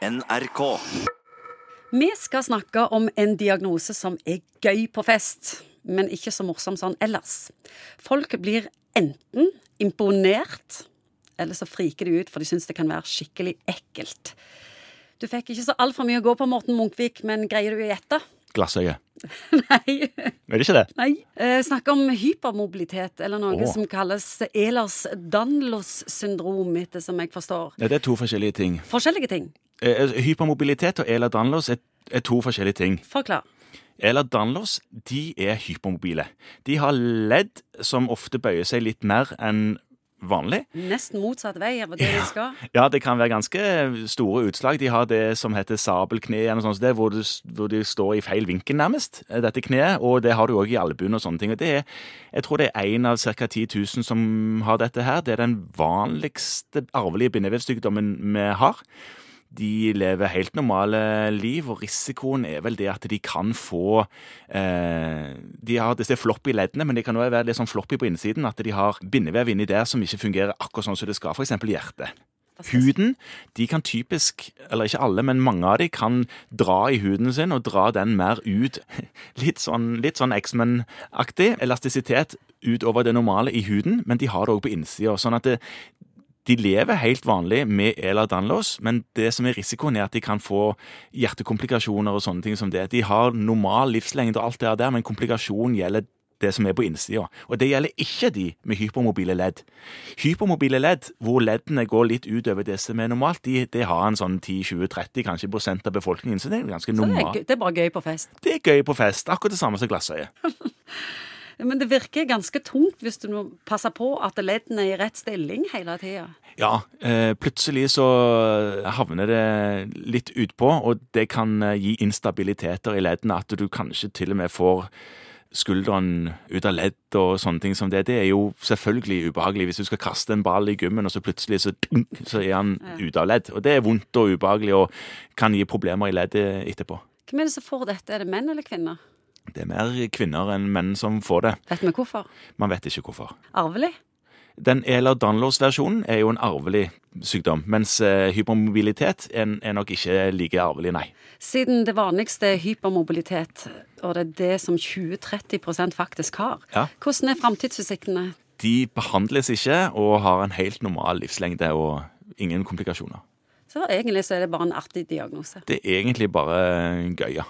NRK. Vi skal snakke om en diagnose som er gøy på fest, men ikke så morsom sånn ellers. Folk blir enten imponert, eller så friker de ut, for de syns det kan være skikkelig ekkelt. Du fikk ikke så altfor mye å gå på, Morten Munkvik, men greier du å gjette? Glassøye. Nei. Er det ikke det? Nei. Eh, snakke om hypermobilitet, eller noe Åh. som kalles Ehlers-Danlos-syndrom, etter som jeg forstår. Ja, det er to forskjellige ting. Forskjellige ting. Eh, Hypermobilitet og Ehler-Danlos er, er to forskjellige ting. Forklar. Ehler-Danlos de er hypermobile. De har ledd som ofte bøyer seg litt mer enn vanlig. Nesten motsatt vei av det de skal. Ja, det kan være ganske store utslag. De har det som heter sabelkne, eller noe sånt, hvor, du, hvor de står i feil vinkel nærmest, eh, dette kneet. Og det har du òg i albuen og sånne ting. Og det er, jeg tror det er én av ca. 10 000 som har dette her. Det er den vanligste arvelige bindevevsykdommen vi har. De lever helt normale liv, og risikoen er vel det at de kan få eh, De har disse floppy leddene, men de kan også være litt sånn floppy på innsiden. At de har bindevev inni der som ikke fungerer akkurat sånn som det skal, f.eks. hjertet. Huden de kan typisk, eller ikke alle, men mange av de kan dra i huden sin og dra den mer ut. Litt sånn, litt sånn X-Men-aktig. Elastisitet utover det normale i huden, men de har det òg på innsida. Sånn at det, de lever helt vanlig med Ehlers-Danlos, men det som er risikoen er at de kan få hjertekomplikasjoner og sånne ting som det. De har normal livslengde og alt det der, men komplikasjon gjelder det som er på innsida. Og det gjelder ikke de med hypermobile ledd. Hypermobile ledd, hvor leddene går litt utover det som er normalt, de, de har en sånn 10-20-30 kanskje prosent av befolkningen, så det er ganske Så det er, normalt. det er bare gøy på fest. Det er gøy på fest. Akkurat det samme som glassøye. Men det virker ganske tungt hvis du må passe på at leddene er i rett stilling hele tida. Ja, eh, plutselig så havner det litt utpå, og det kan eh, gi instabiliteter i leddene. At du kanskje til og med får skulderen ut av ledd og sånne ting som det. Det er jo selvfølgelig ubehagelig hvis du skal kaste en ball i gymmen, og så plutselig så, så er han ute av ledd. Og det er vondt og ubehagelig og kan gi problemer i leddet etterpå. Hvem er det som får dette? Er det menn eller kvinner? Det er mer kvinner enn menn som får det. Vet vi hvorfor? Man vet ikke hvorfor. Arvelig? Den Ehlers-Danlos-versjonen er jo en arvelig sykdom, mens eh, hypermobilitet er, er nok ikke like arvelig, nei. Siden det vanligste er hypermobilitet, og det er det som 20-30 faktisk har, Ja. hvordan er framtidsutsiktene? De behandles ikke og har en helt normal livslengde og ingen komplikasjoner. Så egentlig så er det bare en artig diagnose. Det er egentlig bare gøy, ja.